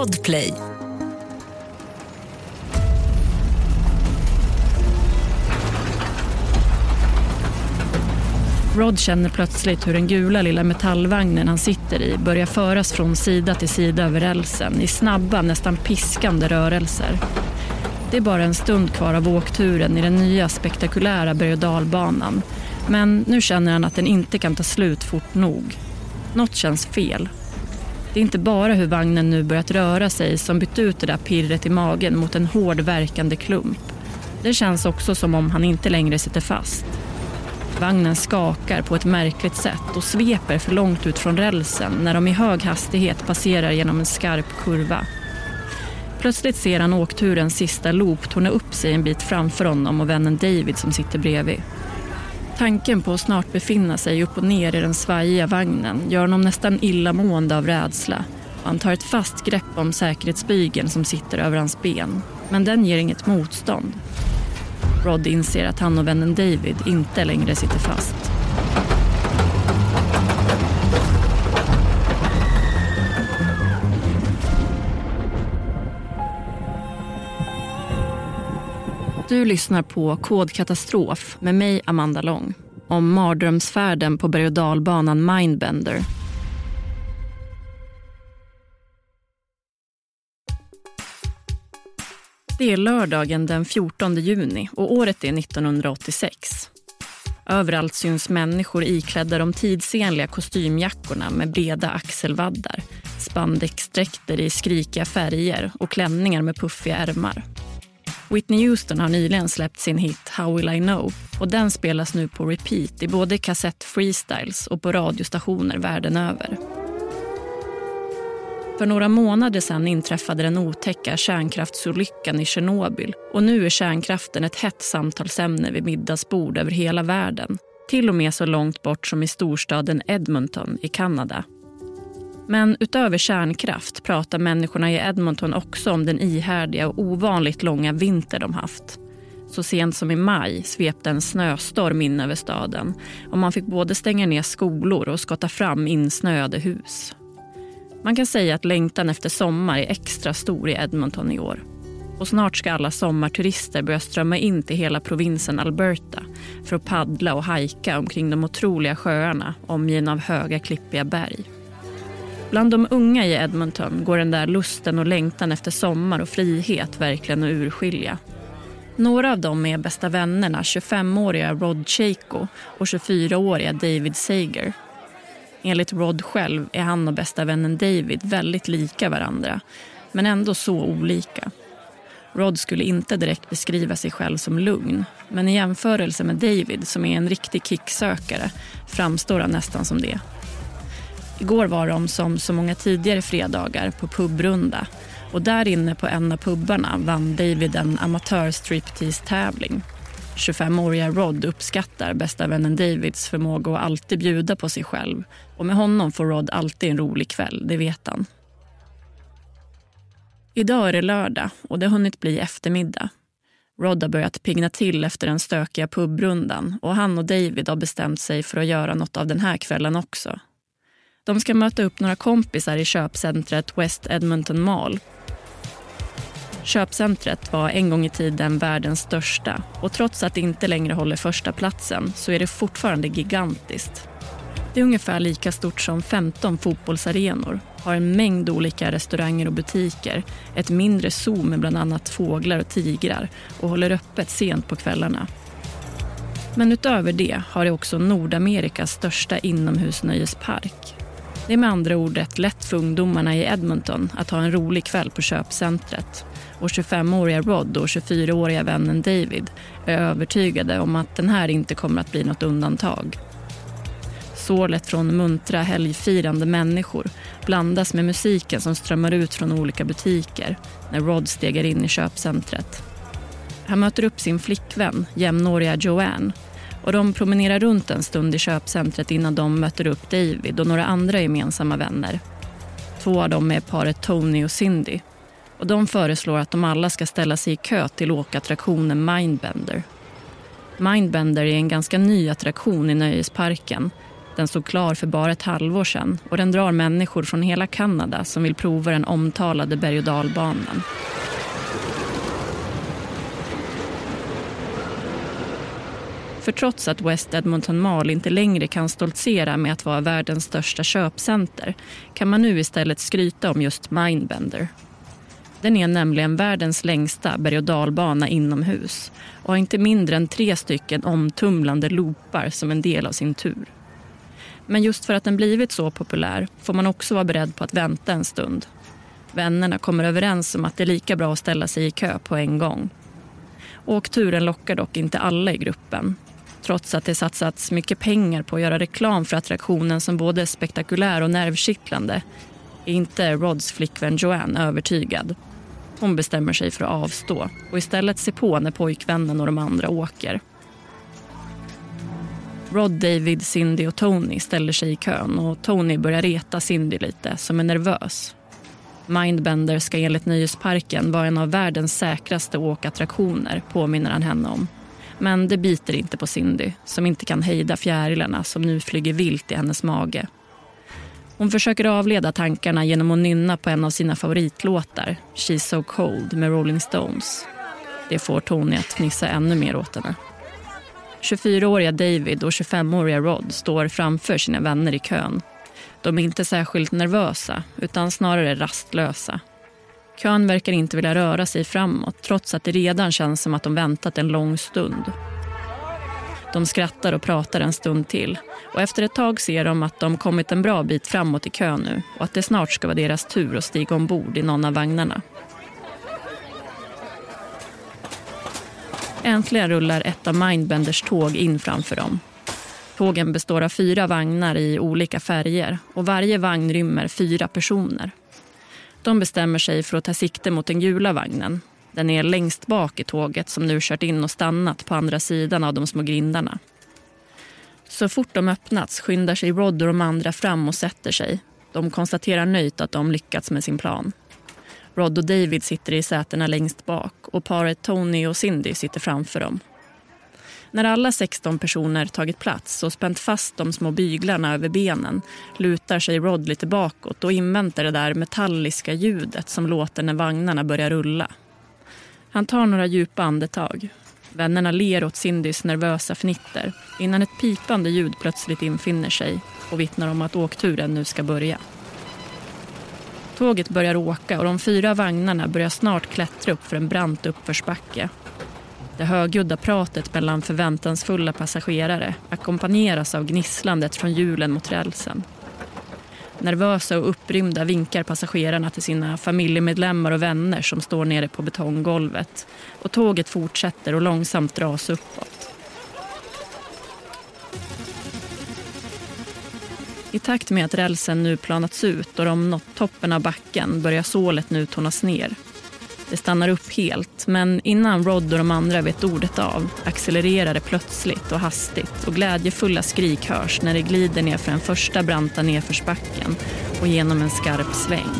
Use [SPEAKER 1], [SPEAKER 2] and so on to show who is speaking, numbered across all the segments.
[SPEAKER 1] Podplay.
[SPEAKER 2] Rod känner plötsligt hur den gula lilla metallvagnen han sitter i börjar föras från sida till sida över rälsen i snabba, nästan piskande rörelser. Det är bara en stund kvar av åkturen i den nya spektakulära berg och dalbanan. Men nu känner han att den inte kan ta slut fort nog. Något känns fel. Det är inte bara hur vagnen nu börjat röra sig som bytt ut det där pirret i magen mot en hård verkande klump. Det känns också som om han inte längre sitter fast. Vagnen skakar på ett märkligt sätt och sveper för långt ut från rälsen när de i hög hastighet passerar genom en skarp kurva. Plötsligt ser han åkturens sista loop torna upp sig en bit framför honom och vännen David som sitter bredvid. Tanken på att snart befinna sig upp och ner i den svajiga vagnen gör honom nästan illamående av rädsla. Han tar ett fast grepp om säkerhetsbygeln som sitter över hans ben. Men den ger inget motstånd. Rod inser att han och vännen David inte längre sitter fast. Du lyssnar på Kodkatastrof med mig, Amanda Lång om mardrömsfärden på berg och dalbanan Mindbender. Det är lördagen den 14 juni och året är 1986. Överallt syns människor iklädda de tidsenliga kostymjackorna med breda axelvaddar, spandexdräkter i skrikiga färger och klänningar med puffiga ärmar. Whitney Houston har nyligen släppt sin hit How will I know och den spelas nu på repeat i både kassett freestyles och på radiostationer världen över. För några månader sedan inträffade den otäcka kärnkraftsolyckan i Tjernobyl och nu är kärnkraften ett hett samtalsämne vid middagsbord över hela världen. Till och med så långt bort som i storstaden Edmonton i Kanada. Men utöver kärnkraft pratar människorna i Edmonton också om den ihärdiga och ovanligt långa vinter de haft. Så sent som i maj svepte en snöstorm in över staden och man fick både stänga ner skolor och skotta fram insnöade hus. Man kan säga att längtan efter sommar är extra stor i Edmonton i år. Och snart ska alla sommarturister börja strömma in till hela provinsen Alberta för att paddla och hajka omkring de otroliga sjöarna omgivna av höga klippiga berg. Bland de unga i Edmonton går den där lusten och längtan efter sommar och frihet verkligen att urskilja. Några av dem är bästa vännerna 25-åriga Rod Chaco och 24-åriga David Sager. Enligt Rod själv är han och bästa vännen David väldigt lika varandra, men ändå så olika. Rod skulle inte direkt beskriva sig själv som lugn, men i jämförelse med David som är en riktig kicksökare framstår han nästan som det. Igår var de som så många tidigare fredagar på pubrunda och där inne på en av pubbarna vann David en amatör-striptease-tävling. 25-åriga Rod uppskattar bästa vännen Davids förmåga att alltid bjuda på sig själv och med honom får Rod alltid en rolig kväll, det vet han. Idag är det lördag och det har hunnit bli eftermiddag. Rod har börjat pigna till efter den stökiga pubrundan och han och David har bestämt sig för att göra något av den här kvällen också. De ska möta upp några kompisar i köpcentret West Edmonton Mall. Köpcentret var en gång i tiden världens största och trots att det inte längre håller första platsen så är det fortfarande gigantiskt. Det är ungefär lika stort som 15 fotbollsarenor, har en mängd olika restauranger och butiker, ett mindre zoo med bland annat fåglar och tigrar och håller öppet sent på kvällarna. Men utöver det har det också Nordamerikas största inomhusnöjespark det är med andra ord rätt lätt för ungdomarna i Edmonton att ha en rolig kväll på köpcentret. Och 25-åriga Rod och 24-åriga vännen David är övertygade om att den här inte kommer att bli något undantag. Sålet från muntra helgfirande människor blandas med musiken som strömmar ut från olika butiker när Rod stegar in i köpcentret. Han möter upp sin flickvän, jämnåriga Joanne och de promenerar runt en stund i köpcentret innan de möter upp David och några andra gemensamma vänner. Två av dem är paret Tony och Cindy. Och de föreslår att de alla ska ställa sig i kö till åkattraktionen Mindbender. Mindbender är en ganska ny attraktion i nöjesparken. Den stod klar för bara ett halvår sedan och den drar människor från hela Kanada som vill prova den omtalade berg och dalbanan. För trots att West Edmonton Mall inte längre kan stoltsera med att vara världens största köpcenter kan man nu istället skryta om just Mindbender. Den är nämligen världens längsta berg och dalbana inomhus och har inte mindre än tre stycken omtumlande loopar som en del av sin tur. Men just för att den blivit så populär får man också vara beredd på att vänta en stund. Vännerna kommer överens om att det är lika bra att ställa sig i kö på en gång. Åkturen lockar dock inte alla i gruppen trots att det satsats mycket pengar på att göra reklam för attraktionen som både spektakulär och nervkittlande är inte Rods flickvän Joanne övertygad. Hon bestämmer sig för att avstå och istället se på när pojkvännen och de andra åker. Rod, David, Cindy och Tony ställer sig i kön och Tony börjar reta Cindy lite, som är nervös. Mindbender ska enligt Nöjesparken vara en av världens säkraste åkattraktioner, påminner han henne om. Men det biter inte på Cindy, som inte kan hejda fjärilarna som nu flyger vilt i hennes mage. Hon försöker avleda tankarna genom att nynna på en av sina favoritlåtar, She's so cold med Rolling Stones. Det får Tony att fnissa ännu mer åt henne. 24-åriga David och 25-åriga Rod står framför sina vänner i kön. De är inte särskilt nervösa, utan snarare rastlösa. Kön verkar inte vilja röra sig framåt trots att det redan känns som att de väntat en lång stund. De skrattar och pratar en stund till och efter ett tag ser de att de kommit en bra bit framåt i kön nu och att det snart ska vara deras tur att stiga ombord i någon av vagnarna. Äntligen rullar ett av Mindbenders tåg in framför dem. Tågen består av fyra vagnar i olika färger och varje vagn rymmer fyra personer. De bestämmer sig för att ta sikte mot den gula vagnen. Den är längst bak i tåget som nu kört in och stannat på andra sidan av de små grindarna. Så fort de öppnats skyndar sig Rod och de andra fram och sätter sig. De konstaterar nöjt att de lyckats med sin plan. Rod och David sitter i sätena längst bak och paret Tony och Cindy sitter framför dem. När alla 16 personer tagit plats och spänt fast de små byglarna över benen lutar sig Rod lite bakåt och inväntar det där metalliska ljudet som låter när vagnarna börjar rulla. Han tar några djupa andetag. Vännerna ler åt Cindys nervösa fnitter innan ett pipande ljud plötsligt infinner sig och vittnar om att åkturen nu ska börja. Tåget börjar åka och de fyra vagnarna börjar snart klättra upp för en brant uppförsbacke det högljudda pratet mellan förväntansfulla passagerare ackompanjeras av gnisslandet från hjulen mot rälsen. Nervösa och upprymda vinkar passagerarna till sina familjemedlemmar och vänner som står nere på betonggolvet. Och tåget fortsätter och långsamt dras uppåt. I takt med att rälsen nu planats ut och de nått toppen av backen börjar sålet nu tonas ner det stannar upp helt, men innan Rod och de andra vet ordet av accelererar det plötsligt och hastigt och glädjefulla skrik hörs när det glider ner för den första branta nedförsbacken och genom en skarp sväng.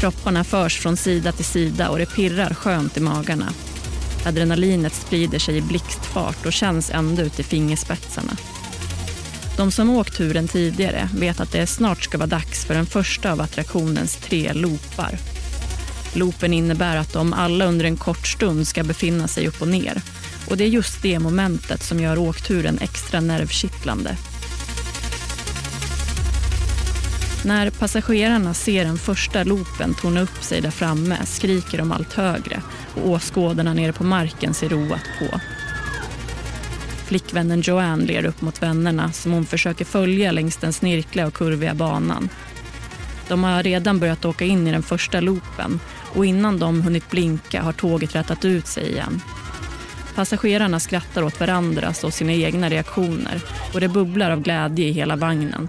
[SPEAKER 2] Kropparna förs från sida till sida och det pirrar skönt i magarna. Adrenalinet sprider sig i blixtfart och känns ända ut i fingerspetsarna. De som åkt turen tidigare vet att det snart ska vara dags för den första av attraktionens tre loopar. Loopen innebär att de alla under en kort stund ska befinna sig upp och ner. Och det är just det momentet som gör åkturen extra nervkittlande. När passagerarna ser den första loopen torna upp sig där framme skriker de allt högre och åskådarna nere på marken ser roat på. Flickvännen Joanne ler upp mot vännerna som hon försöker följa längs den snirkliga och kurviga banan. De har redan börjat åka in i den första loopen och innan de hunnit blinka har tåget rättat ut sig igen. Passagerarna skrattar åt varandras och sina egna reaktioner och det bubblar av glädje i hela vagnen.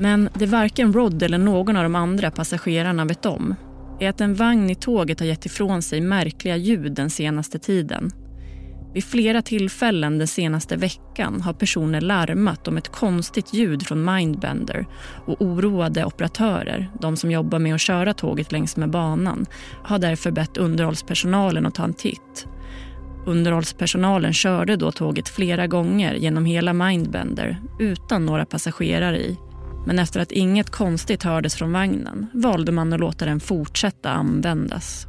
[SPEAKER 2] Men det varken Rod eller någon av de andra passagerarna vet om är att en vagn i tåget har gett ifrån sig märkliga ljud den senaste tiden. Vid flera tillfällen den senaste veckan har personer larmat om ett konstigt ljud från Mindbender och oroade operatörer, de som jobbar med att köra tåget längs med banan, har därför bett underhållspersonalen att ta en titt. Underhållspersonalen körde då tåget flera gånger genom hela Mindbender utan några passagerare i. Men efter att inget konstigt hördes från vagnen valde man att låta den fortsätta användas.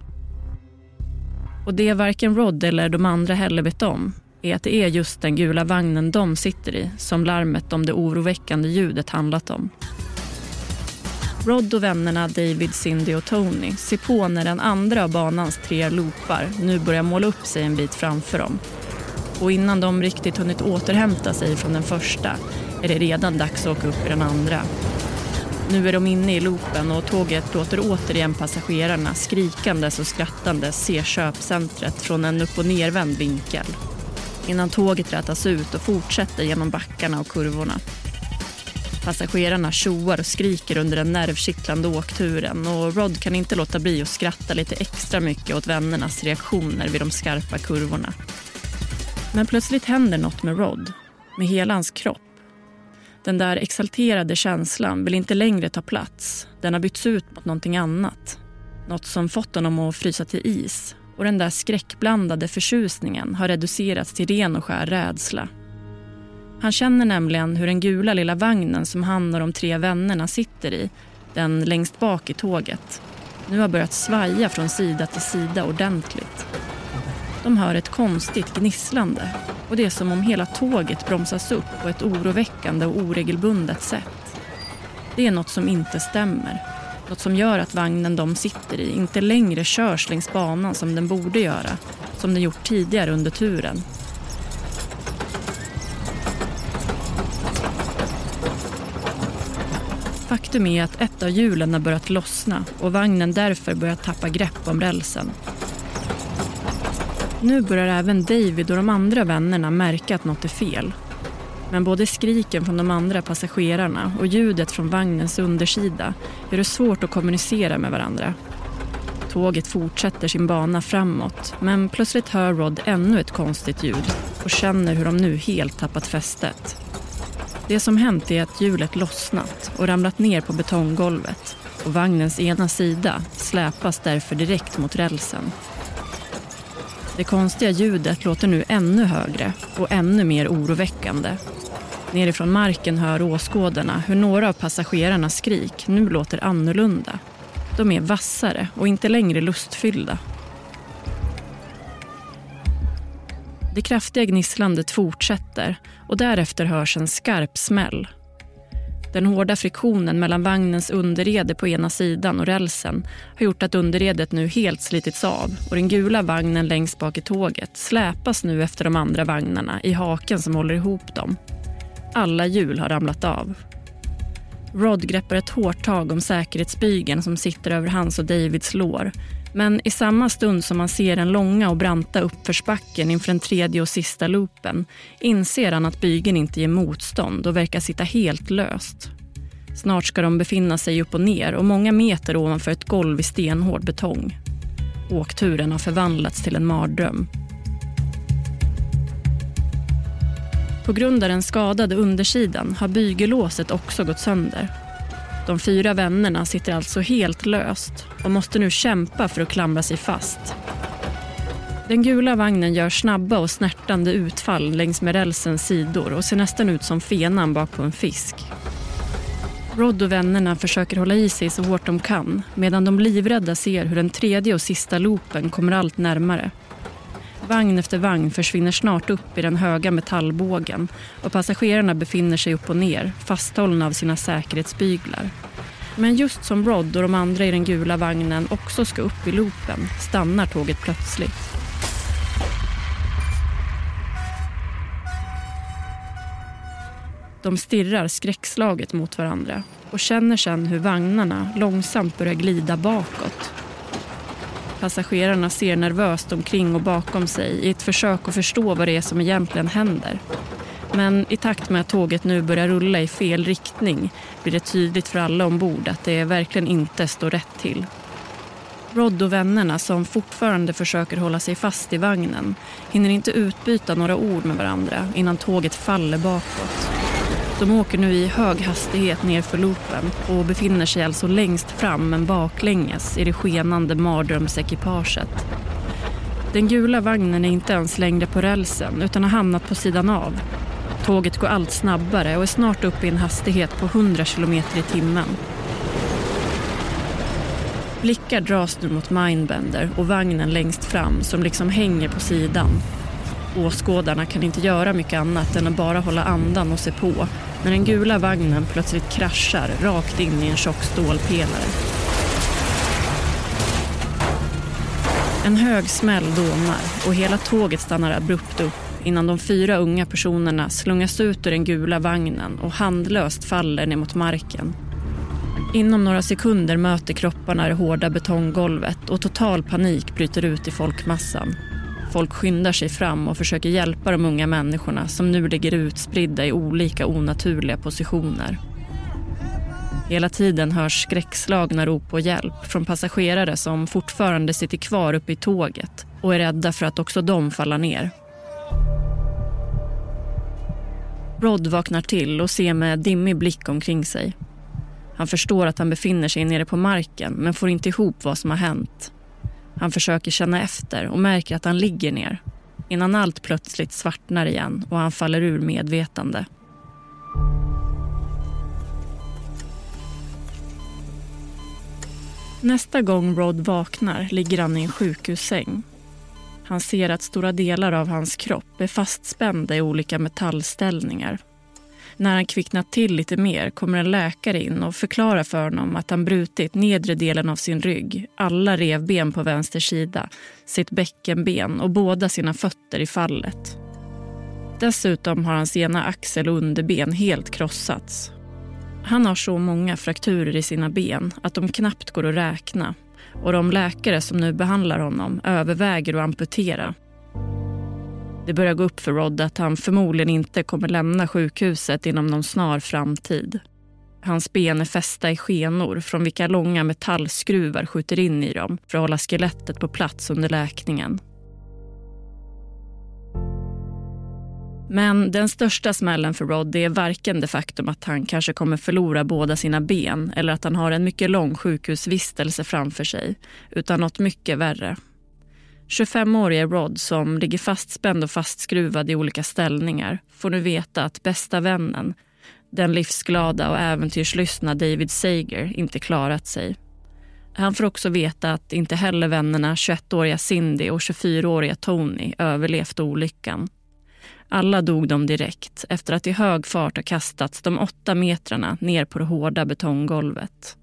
[SPEAKER 2] Och det varken Rod eller de andra heller vet om är att det är just den gula vagnen de sitter i som larmet om det oroväckande ljudet handlat om. Rod och vännerna David, Cindy och Tony ser på när den andra av banans tre loopar nu börjar måla upp sig en bit framför dem. Och innan de riktigt hunnit återhämta sig från den första är det redan dags att åka upp i den andra. Nu är de inne i loopen och tåget låter återigen passagerarna skrikandes och skrattandes se köpcentret från en upp och nervänd vinkel. Innan tåget rätas ut och fortsätter genom backarna och kurvorna. Passagerarna tjoar och skriker under den nervkittlande åkturen och Rod kan inte låta bli att skratta lite extra mycket åt vännernas reaktioner vid de skarpa kurvorna. Men plötsligt händer något med Rod, med hela hans kropp. Den där exalterade känslan vill inte längre ta plats. Den har bytts ut mot någonting annat. Något som fått honom att frysa till is. Och den där skräckblandade förtjusningen har reducerats till ren och skär rädsla. Han känner nämligen hur den gula lilla vagnen som han och de tre vännerna sitter i, den längst bak i tåget, nu har börjat svaja från sida till sida ordentligt. De hör ett konstigt gnisslande och det är som om hela tåget bromsas upp på ett oroväckande och oregelbundet sätt. Det är något som inte stämmer. Något som gör att vagnen de sitter i inte längre körs längs banan som den borde göra, som den gjort tidigare under turen. Faktum är att ett av hjulen har börjat lossna och vagnen därför börjat tappa grepp om rälsen. Nu börjar även David och de andra vännerna märka att något är fel. Men både skriken från de andra passagerarna och ljudet från vagnens undersida gör det svårt att kommunicera med varandra. Tåget fortsätter sin bana framåt men plötsligt hör Rod ännu ett konstigt ljud och känner hur de nu helt tappat fästet. Det som hänt är att hjulet lossnat och ramlat ner på betonggolvet och vagnens ena sida släpas därför direkt mot rälsen. Det konstiga ljudet låter nu ännu högre och ännu mer oroväckande. Nerifrån marken hör åskådarna hur några av passagerarnas skrik nu låter annorlunda. De är vassare och inte längre lustfyllda. Det kraftiga gnisslandet fortsätter och därefter hörs en skarp smäll. Den hårda friktionen mellan vagnens underrede på ena sidan och rälsen har gjort att underredet nu helt slitits av och den gula vagnen längst bak i tåget släpas nu efter de andra vagnarna i haken som håller ihop dem. Alla hjul har ramlat av. Rod greppar ett hårt tag om säkerhetsbygeln som sitter över hans och Davids lår men i samma stund som han ser den långa och branta uppförsbacken inför den tredje och sista loopen inser han att bygeln inte ger motstånd och verkar sitta helt löst. Snart ska de befinna sig upp och ner och många meter ovanför ett golv i stenhård betong. Åkturen har förvandlats till en mardröm. På grund av den skadade undersidan har bygellåset också gått sönder de fyra vännerna sitter alltså helt löst och måste nu kämpa för att klamra sig fast. Den gula vagnen gör snabba och snärtande utfall längs med rälsens sidor och ser nästan ut som fenan bak på en fisk. Rod och vännerna försöker hålla i sig så hårt de kan medan de livrädda ser hur den tredje och sista loopen kommer allt närmare. Vagn efter vagn försvinner snart upp i den höga metallbågen och passagerarna befinner sig upp och ner, fasthållna av sina säkerhetsbyglar. Men just som Rod och de andra i den gula vagnen också ska upp i loopen stannar tåget plötsligt. De stirrar skräckslaget mot varandra och känner sedan hur vagnarna långsamt börjar glida bakåt. Passagerarna ser nervöst omkring och bakom sig i ett försök att förstå vad det är som egentligen händer. Men i takt med att tåget nu börjar rulla i fel riktning blir det tydligt för alla ombord att det verkligen inte står rätt till. Rod och vännerna som fortfarande försöker hålla sig fast i vagnen hinner inte utbyta några ord med varandra innan tåget faller bakåt. De åker nu i hög hastighet nerför loopen och befinner sig alltså längst fram men baklänges i det skenande mardrömsekipaget. Den gula vagnen är inte ens längre på rälsen utan har hamnat på sidan av. Tåget går allt snabbare och är snart uppe i en hastighet på 100 km i timmen. Blickar dras nu mot Mindbender och vagnen längst fram som liksom hänger på sidan. Åskådarna kan inte göra mycket annat än att bara hålla andan och se på när den gula vagnen plötsligt kraschar rakt in i en tjock stålpelare. En hög smäll dånar och hela tåget stannar abrupt upp innan de fyra unga personerna slungas ut ur den gula vagnen och handlöst faller ner mot marken. Inom några sekunder möter kropparna det hårda betonggolvet och total panik bryter ut i folkmassan. Folk skyndar sig fram och försöker hjälpa de unga människorna som nu ligger utspridda i olika onaturliga positioner. Hela tiden hörs skräckslagna rop på hjälp från passagerare som fortfarande sitter kvar uppe i tåget och är rädda för att också de faller ner. Rod vaknar till och ser med dimmig blick omkring sig. Han förstår att han befinner sig nere på marken men får inte ihop vad som har hänt. Han försöker känna efter och märker att han ligger ner innan allt plötsligt svartnar igen och han faller ur medvetande. Nästa gång Rod vaknar ligger han i en sjukhussäng. Han ser att stora delar av hans kropp är fastspända i olika metallställningar när han kvicknat till lite mer kommer en läkare in och förklarar för honom att han brutit nedre delen av sin rygg, alla revben på vänster sida, sitt bäckenben och båda sina fötter i fallet. Dessutom har hans ena axel och underben helt krossats. Han har så många frakturer i sina ben att de knappt går att räkna och de läkare som nu behandlar honom överväger att amputera det börjar gå upp för Rod att han förmodligen inte kommer lämna sjukhuset inom någon snar framtid. Hans ben är fästa i skenor från vilka långa metallskruvar skjuter in i dem för att hålla skelettet på plats under läkningen. Men den största smällen för Rod är varken det faktum att han kanske kommer förlora båda sina ben eller att han har en mycket lång sjukhusvistelse framför sig, utan något mycket värre. 25-årige Rod som ligger fastspänd och fastskruvad i olika ställningar får nu veta att bästa vännen, den livsglada och äventyrslystna David Sager, inte klarat sig. Han får också veta att inte heller vännerna 21-åriga Cindy och 24-åriga Tony överlevt olyckan. Alla dog de direkt efter att i hög fart ha kastats de åtta metrarna ner på det hårda betonggolvet.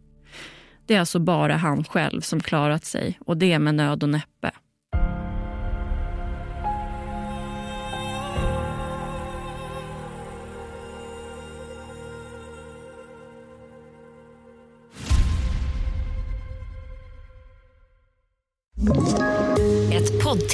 [SPEAKER 2] Det är alltså bara han själv som klarat sig och det med nöd och näppe.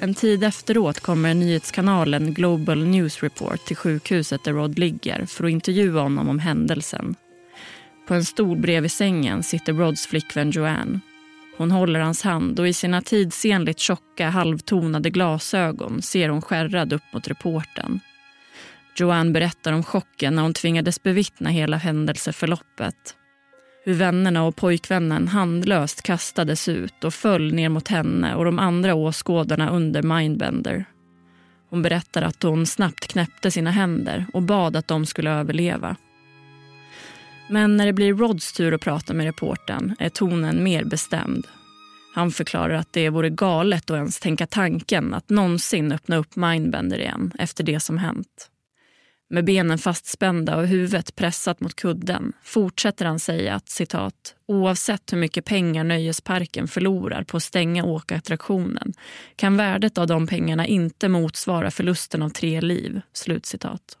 [SPEAKER 2] En tid efteråt kommer nyhetskanalen Global News Report till sjukhuset där Rod ligger för att intervjua honom om händelsen. På en stol bredvid sängen sitter Rods flickvän Joanne. Hon håller hans hand och i sina tidsenligt tjocka halvtonade glasögon ser hon skärrad upp mot reporten. Joanne berättar om chocken när hon tvingades bevittna hela händelseförloppet. Hur vännerna och pojkvännen handlöst kastades ut och föll ner mot henne och de andra åskådarna under Mindbender. Hon berättar att hon snabbt knäppte sina händer och bad att de skulle överleva. Men när det blir Rods tur att prata med reporten är tonen mer bestämd. Han förklarar att det vore galet att ens tänka tanken att någonsin öppna upp Mindbender igen efter det som hänt. Med benen fastspända och huvudet pressat mot kudden fortsätter han säga att citat, oavsett hur mycket pengar nöjesparken förlorar på att stänga åkattraktionen kan värdet av de pengarna inte motsvara förlusten av tre liv. Slutcitat.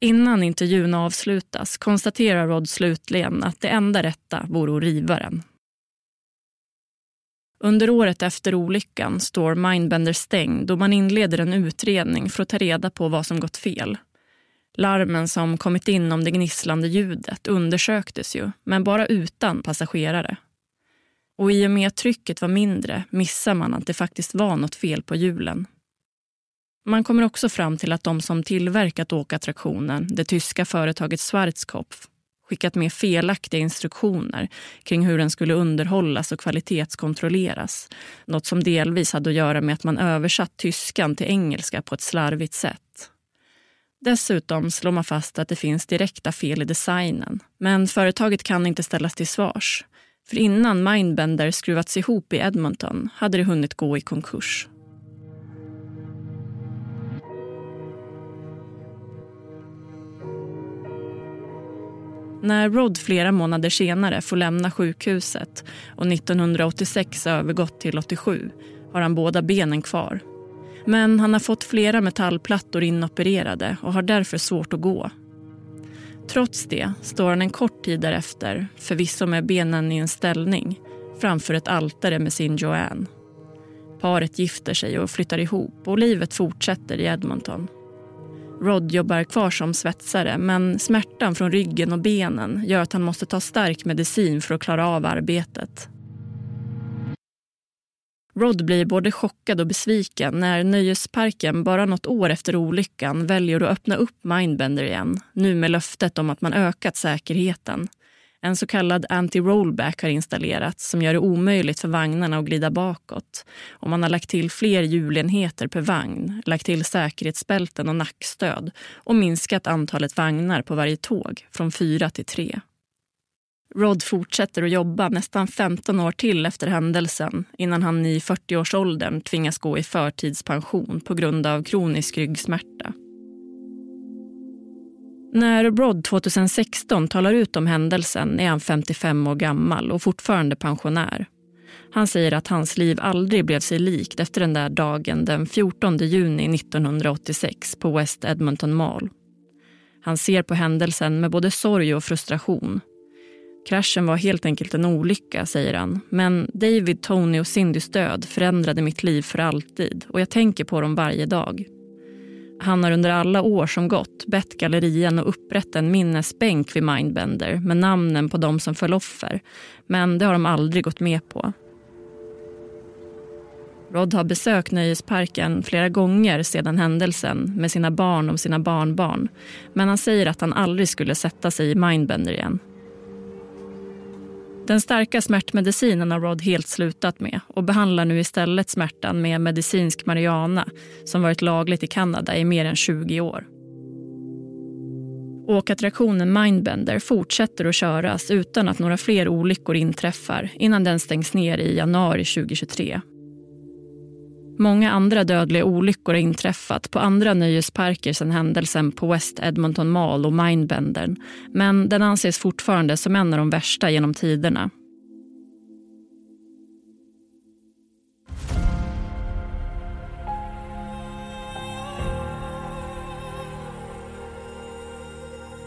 [SPEAKER 2] Innan intervjun avslutas konstaterar Rod slutligen att det enda rätta vore att riva den. Under året efter olyckan står Mindbender stängd och man inleder en utredning för att ta reda på vad som gått fel. Larmen som kommit in om det gnisslande ljudet undersöktes ju, men bara utan passagerare. Och i och med att trycket var mindre missar man att det faktiskt var något fel på hjulen. Man kommer också fram till att de som tillverkat åkattraktionen, det tyska företaget Schwarzkopf, skickat med felaktiga instruktioner kring hur den skulle underhållas och kvalitetskontrolleras. Något som delvis hade att göra med att man översatt tyskan till engelska på ett slarvigt sätt. Dessutom slår man fast att det finns direkta fel i designen. Men företaget kan inte ställas till svars. För innan Mindbender skruvats ihop i Edmonton hade det hunnit gå i konkurs. När Rod flera månader senare får lämna sjukhuset och 1986 övergått till 87 har han båda benen kvar. Men han har fått flera metallplattor inopererade och har därför svårt att gå. Trots det står han en kort tid därefter, förvisso med benen i en ställning, framför ett altare med sin Joanne. Paret gifter sig och flyttar ihop och livet fortsätter i Edmonton. Rod jobbar kvar som svetsare men smärtan från ryggen och benen gör att han måste ta stark medicin för att klara av arbetet. Rod blir både chockad och besviken när nöjesparken bara något år efter olyckan väljer att öppna upp Mindbender igen. Nu med löftet om att man ökat säkerheten. En så kallad anti-rollback har installerats som gör det omöjligt för vagnarna att glida bakåt. Och man har lagt till fler hjulenheter per vagn, lagt till säkerhetsbälten och nackstöd och minskat antalet vagnar på varje tåg från fyra till tre. Rod fortsätter att jobba nästan 15 år till efter händelsen innan han i 40-årsåldern tvingas gå i förtidspension på grund av kronisk ryggsmärta. När Rod 2016 talar ut om händelsen är han 55 år gammal och fortfarande pensionär. Han säger att hans liv aldrig blev sig likt efter den där dagen den 14 juni 1986 på West Edmonton Mall. Han ser på händelsen med både sorg och frustration. Kraschen var helt enkelt en olycka, säger han. Men David, Tony och Cindys död förändrade mitt liv för alltid och jag tänker på dem varje dag. Han har under alla år som gått bett gallerian att upprätta en minnesbänk vid Mindbender med namnen på de som föll offer. Men det har de aldrig gått med på. Rod har besökt nöjesparken flera gånger sedan händelsen med sina barn och sina barnbarn. Men han säger att han aldrig skulle sätta sig i Mindbender igen. Den starka smärtmedicinen har Rod helt slutat med och behandlar nu istället smärtan med medicinsk marijuana som varit lagligt i Kanada i mer än 20 år. Åkattraktionen Mindbender fortsätter att köras utan att några fler olyckor inträffar innan den stängs ner i januari 2023. Många andra dödliga olyckor har inträffat på andra nöjesparker sedan händelsen på West Edmonton Mall och Mindbendern. Men den anses fortfarande som en av de värsta genom tiderna.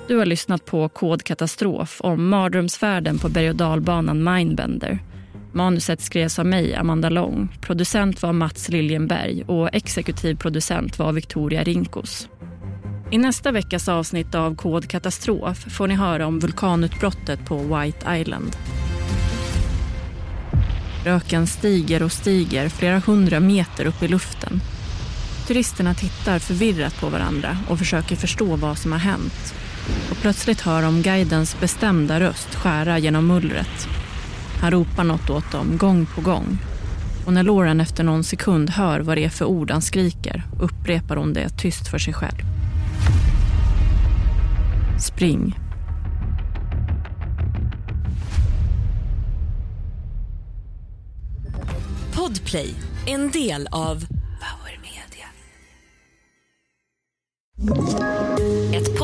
[SPEAKER 2] Du har lyssnat på Kodkatastrof om mardrömsfärden på berg och dalbanan Mindbender Manuset skrevs av mig, Amanda Long. Producent var Mats Liljenberg och exekutiv producent var Victoria Rinkos. I nästa veckas avsnitt av Kod katastrof får ni höra om vulkanutbrottet på White Island. Röken stiger och stiger flera hundra meter upp i luften. Turisterna tittar förvirrat på varandra och försöker förstå vad som har hänt. Och plötsligt hör de guidens bestämda röst skära genom mullret. Han ropar något åt dem gång på gång. Och när Lauren efter någon sekund hör vad det är för ord han skriker upprepar hon det tyst för sig själv. Spring.
[SPEAKER 1] Podplay, en del av Power Media.